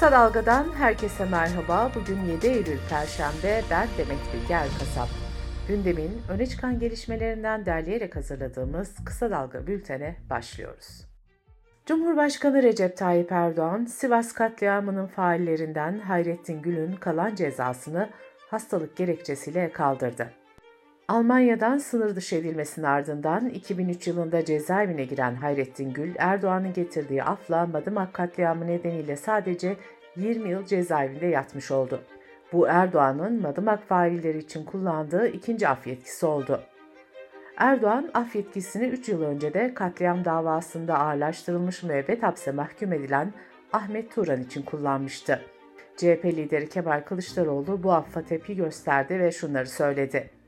Kısa Dalga'dan herkese merhaba. Bugün 7 Eylül Perşembe. Ben Demet Bilge Erkasap. Gündemin öne çıkan gelişmelerinden derleyerek hazırladığımız Kısa Dalga bültene başlıyoruz. Cumhurbaşkanı Recep Tayyip Erdoğan, Sivas katliamının faillerinden Hayrettin Gül'ün kalan cezasını hastalık gerekçesiyle kaldırdı. Almanya'dan sınır dışı edilmesinin ardından 2003 yılında cezaevine giren Hayrettin Gül, Erdoğan'ın getirdiği afla Madımak katliamı nedeniyle sadece 20 yıl cezaevinde yatmış oldu. Bu Erdoğan'ın Madımak failleri için kullandığı ikinci af yetkisi oldu. Erdoğan af yetkisini 3 yıl önce de katliam davasında ağırlaştırılmış müebbet hapse mahkum edilen Ahmet Turan için kullanmıştı. CHP lideri Kemal Kılıçdaroğlu bu affa tepki gösterdi ve şunları söyledi.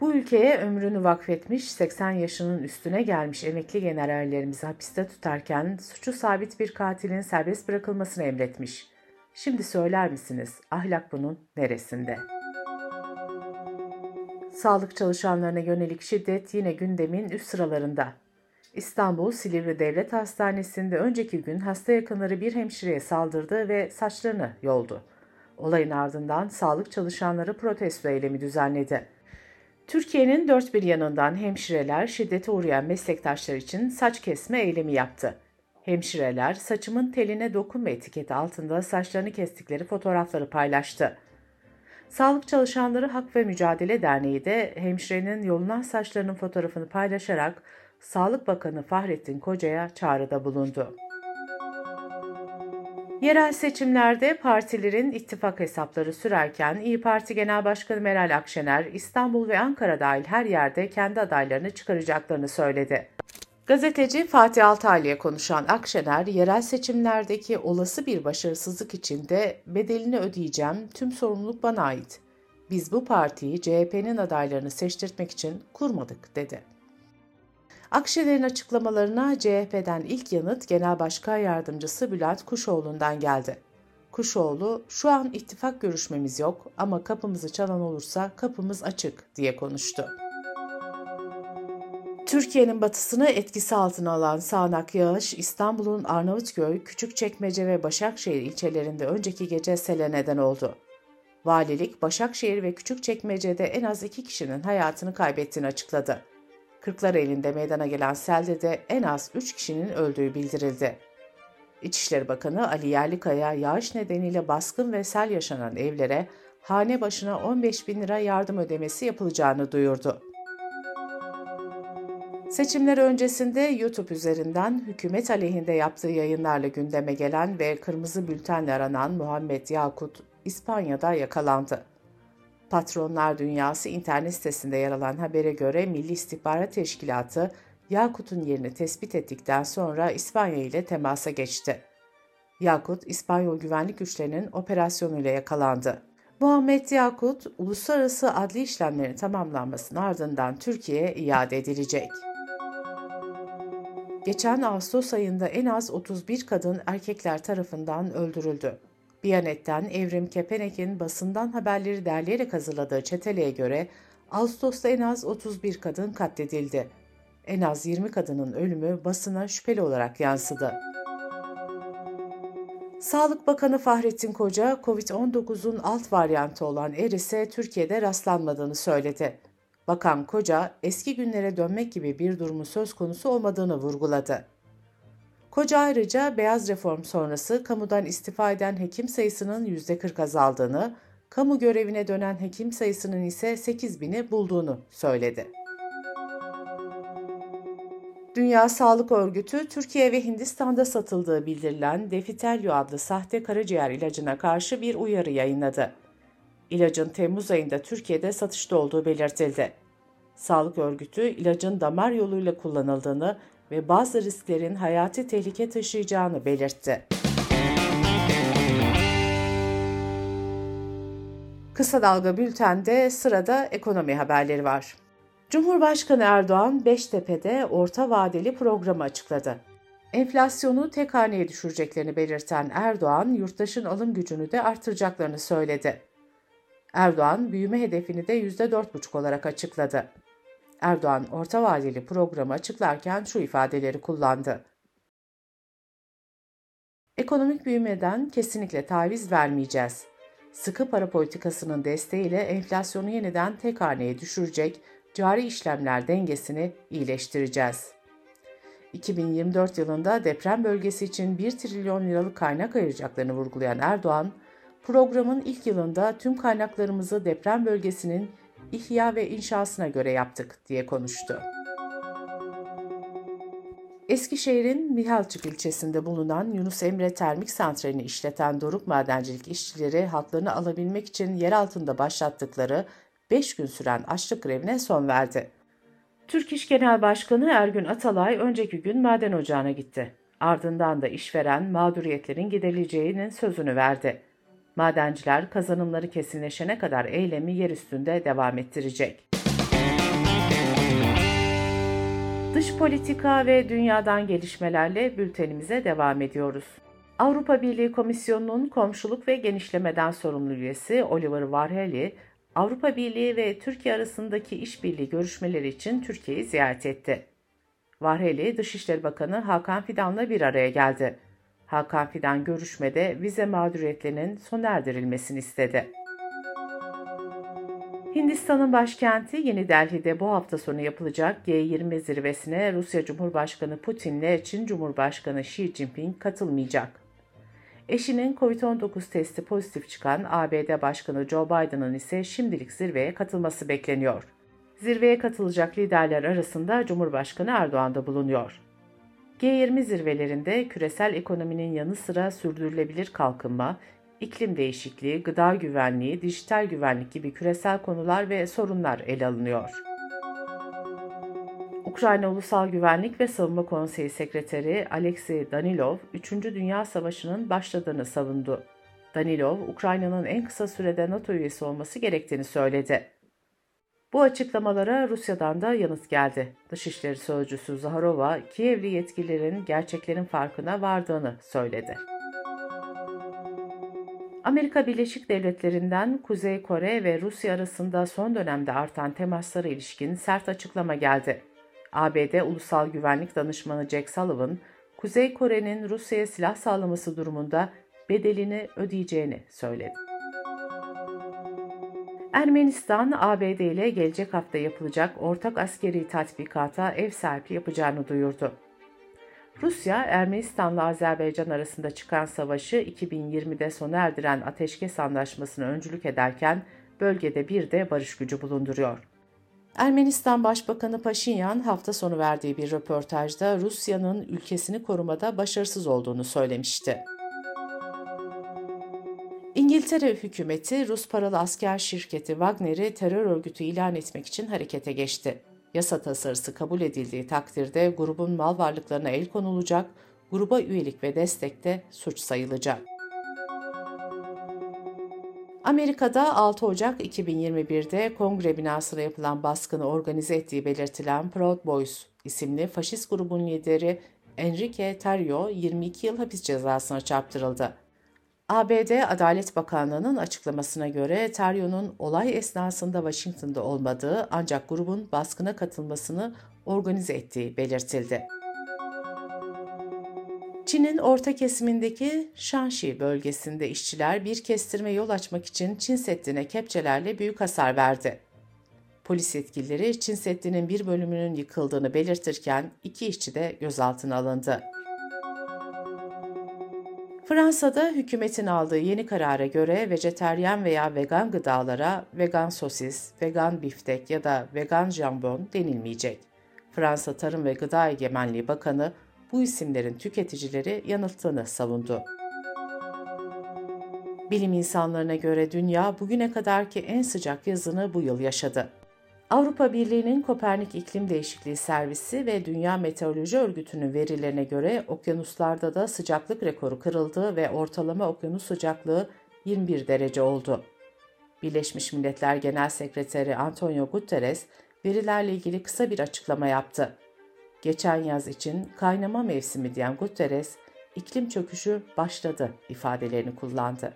Bu ülkeye ömrünü vakfetmiş 80 yaşının üstüne gelmiş emekli generallerimizi hapiste tutarken suçu sabit bir katilin serbest bırakılmasını emretmiş. Şimdi söyler misiniz ahlak bunun neresinde? Sağlık çalışanlarına yönelik şiddet yine gündemin üst sıralarında. İstanbul Silivri Devlet Hastanesi'nde önceki gün hasta yakınları bir hemşireye saldırdı ve saçlarını yoldu. Olayın ardından sağlık çalışanları protesto eylemi düzenledi. Türkiye'nin dört bir yanından hemşireler şiddete uğrayan meslektaşlar için saç kesme eylemi yaptı. Hemşireler saçımın teline dokunma etiketi altında saçlarını kestikleri fotoğrafları paylaştı. Sağlık Çalışanları Hak ve Mücadele Derneği de hemşirenin yolunan saçlarının fotoğrafını paylaşarak Sağlık Bakanı Fahrettin Koca'ya çağrıda bulundu. Yerel seçimlerde partilerin ittifak hesapları sürerken İyi Parti Genel Başkanı Meral Akşener, İstanbul ve Ankara dahil her yerde kendi adaylarını çıkaracaklarını söyledi. Gazeteci Fatih Altaylı'ya konuşan Akşener, yerel seçimlerdeki olası bir başarısızlık için de bedelini ödeyeceğim, tüm sorumluluk bana ait. Biz bu partiyi CHP'nin adaylarını seçtirtmek için kurmadık, dedi. Akşener'in açıklamalarına CHP'den ilk yanıt Genel Başkan Yardımcısı Bülent Kuşoğlu'ndan geldi. Kuşoğlu, şu an ittifak görüşmemiz yok ama kapımızı çalan olursa kapımız açık diye konuştu. Türkiye'nin batısını etkisi altına alan sağanak yağış İstanbul'un Arnavutköy, Küçükçekmece ve Başakşehir ilçelerinde önceki gece sele neden oldu. Valilik, Başakşehir ve Küçükçekmece'de en az iki kişinin hayatını kaybettiğini açıkladı. Kırklareli'nde meydana gelen selde de en az 3 kişinin öldüğü bildirildi. İçişleri Bakanı Ali Yerlikaya yağış nedeniyle baskın ve sel yaşanan evlere hane başına 15 bin lira yardım ödemesi yapılacağını duyurdu. Seçimler öncesinde YouTube üzerinden hükümet aleyhinde yaptığı yayınlarla gündeme gelen ve kırmızı bültenle aranan Muhammed Yakut İspanya'da yakalandı. Patronlar Dünyası internet sitesinde yer alan habere göre Milli İstihbarat Teşkilatı Yakut'un yerini tespit ettikten sonra İspanya ile temasa geçti. Yakut, İspanyol güvenlik güçlerinin operasyonuyla yakalandı. Muhammed Yakut, uluslararası adli işlemlerin tamamlanmasının ardından Türkiye'ye iade edilecek. Geçen Ağustos ayında en az 31 kadın erkekler tarafından öldürüldü. Biyanet'ten Evrim Kepenek'in basından haberleri derleyerek hazırladığı çeteleye göre Ağustos'ta en az 31 kadın katledildi. En az 20 kadının ölümü basına şüpheli olarak yansıdı. Sağlık Bakanı Fahrettin Koca, COVID-19'un alt varyantı olan Eris'e Türkiye'de rastlanmadığını söyledi. Bakan Koca, eski günlere dönmek gibi bir durumu söz konusu olmadığını vurguladı. Koca ayrıca beyaz reform sonrası kamudan istifa eden hekim sayısının %40 azaldığını, kamu görevine dönen hekim sayısının ise 8 bini bulduğunu söyledi. Dünya Sağlık Örgütü, Türkiye ve Hindistan'da satıldığı bildirilen Defitelio adlı sahte karaciğer ilacına karşı bir uyarı yayınladı. İlacın Temmuz ayında Türkiye'de satışta olduğu belirtildi. Sağlık Örgütü, ilacın damar yoluyla kullanıldığını ve bazı risklerin hayati tehlike taşıyacağını belirtti. Kısa Dalga Bülten'de sırada ekonomi haberleri var. Cumhurbaşkanı Erdoğan Beştepe'de orta vadeli programı açıkladı. Enflasyonu tek haneye düşüreceklerini belirten Erdoğan, yurttaşın alım gücünü de artıracaklarını söyledi. Erdoğan, büyüme hedefini de %4,5 olarak açıkladı. Erdoğan orta vadeli programı açıklarken şu ifadeleri kullandı. Ekonomik büyümeden kesinlikle taviz vermeyeceğiz. Sıkı para politikasının desteğiyle enflasyonu yeniden tek haneye düşürecek, cari işlemler dengesini iyileştireceğiz. 2024 yılında deprem bölgesi için 1 trilyon liralık kaynak ayıracaklarını vurgulayan Erdoğan, programın ilk yılında tüm kaynaklarımızı deprem bölgesinin ihya ve inşasına göre yaptık diye konuştu. Eskişehir'in Mihalçık ilçesinde bulunan Yunus Emre Termik Santrali'ni işleten Doruk Madencilik işçileri haklarını alabilmek için yer altında başlattıkları 5 gün süren açlık grevine son verdi. Türk İş Genel Başkanı Ergün Atalay önceki gün maden ocağına gitti. Ardından da işveren mağduriyetlerin giderileceğinin sözünü verdi. Madenciler kazanımları kesinleşene kadar eylemi yer üstünde devam ettirecek. Dış politika ve dünyadan gelişmelerle bültenimize devam ediyoruz. Avrupa Birliği Komisyonu'nun komşuluk ve genişlemeden sorumlu üyesi Oliver Varhelyi, Avrupa Birliği ve Türkiye arasındaki işbirliği görüşmeleri için Türkiye'yi ziyaret etti. Varheli, Dışişleri Bakanı Hakan Fidan'la bir araya geldi. Hakan Fidan görüşmede vize mağduriyetlerinin sona erdirilmesini istedi. Hindistan'ın başkenti Yeni Delhi'de bu hafta sonu yapılacak G20 zirvesine Rusya Cumhurbaşkanı Putin ile Çin Cumhurbaşkanı Xi Jinping katılmayacak. Eşinin COVID-19 testi pozitif çıkan ABD Başkanı Joe Biden'ın ise şimdilik zirveye katılması bekleniyor. Zirveye katılacak liderler arasında Cumhurbaşkanı Erdoğan da bulunuyor. G20 zirvelerinde küresel ekonominin yanı sıra sürdürülebilir kalkınma, iklim değişikliği, gıda güvenliği, dijital güvenlik gibi küresel konular ve sorunlar ele alınıyor. Ukrayna Ulusal Güvenlik ve Savunma Konseyi Sekreteri Alexey Danilov, 3. Dünya Savaşı'nın başladığını savundu. Danilov, Ukrayna'nın en kısa sürede NATO üyesi olması gerektiğini söyledi. Bu açıklamalara Rusya'dan da yanıt geldi. Dışişleri Sözcüsü Zaharova, Kievli yetkililerin gerçeklerin farkına vardığını söyledi. Amerika Birleşik Devletleri'nden Kuzey Kore ve Rusya arasında son dönemde artan temaslara ilişkin sert açıklama geldi. ABD Ulusal Güvenlik Danışmanı Jack Sullivan, Kuzey Kore'nin Rusya'ya silah sağlaması durumunda bedelini ödeyeceğini söyledi. Ermenistan, ABD ile gelecek hafta yapılacak ortak askeri tatbikata ev sahipliği yapacağını duyurdu. Rusya, Ermenistan'la Azerbaycan arasında çıkan savaşı 2020'de sona erdiren ateşkes anlaşmasına öncülük ederken bölgede bir de barış gücü bulunduruyor. Ermenistan Başbakanı Paşinyan hafta sonu verdiği bir röportajda Rusya'nın ülkesini korumada başarısız olduğunu söylemişti. İngiltere hükümeti Rus paralı asker şirketi Wagner'i terör örgütü ilan etmek için harekete geçti. Yasa tasarısı kabul edildiği takdirde grubun mal varlıklarına el konulacak, gruba üyelik ve destek de suç sayılacak. Amerika'da 6 Ocak 2021'de kongre binasına yapılan baskını organize ettiği belirtilen Proud Boys isimli faşist grubun lideri Enrique Tarrio 22 yıl hapis cezasına çarptırıldı. ABD Adalet Bakanlığı'nın açıklamasına göre Tarrio'nun olay esnasında Washington'da olmadığı ancak grubun baskına katılmasını organize ettiği belirtildi. Çin'in orta kesimindeki Shanxi bölgesinde işçiler bir kestirme yol açmak için Çin Seddi'ne kepçelerle büyük hasar verdi. Polis yetkilileri Çin Seddi'nin bir bölümünün yıkıldığını belirtirken iki işçi de gözaltına alındı. Fransa'da hükümetin aldığı yeni karara göre vejeteryan veya vegan gıdalara vegan sosis, vegan biftek ya da vegan jambon denilmeyecek. Fransa Tarım ve Gıda Egemenliği Bakanı bu isimlerin tüketicileri yanılttığını savundu. Bilim insanlarına göre dünya bugüne kadarki en sıcak yazını bu yıl yaşadı. Avrupa Birliği'nin Kopernik İklim Değişikliği Servisi ve Dünya Meteoroloji Örgütü'nün verilerine göre okyanuslarda da sıcaklık rekoru kırıldı ve ortalama okyanus sıcaklığı 21 derece oldu. Birleşmiş Milletler Genel Sekreteri Antonio Guterres verilerle ilgili kısa bir açıklama yaptı. Geçen yaz için kaynama mevsimi diyen Guterres, iklim çöküşü başladı ifadelerini kullandı.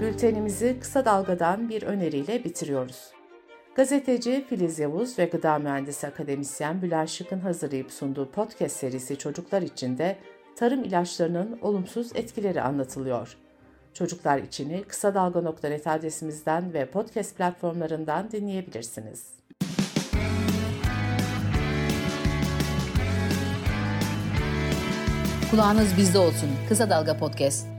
Bültenimizi kısa dalgadan bir öneriyle bitiriyoruz. Gazeteci Filiz Yavuz ve gıda mühendisi akademisyen Bülent Şık'ın hazırlayıp sunduğu podcast serisi Çocuklar için de tarım ilaçlarının olumsuz etkileri anlatılıyor. Çocuklar içini kısa dalga.net adresimizden ve podcast platformlarından dinleyebilirsiniz. Kulağınız bizde olsun. Kısa Dalga Podcast.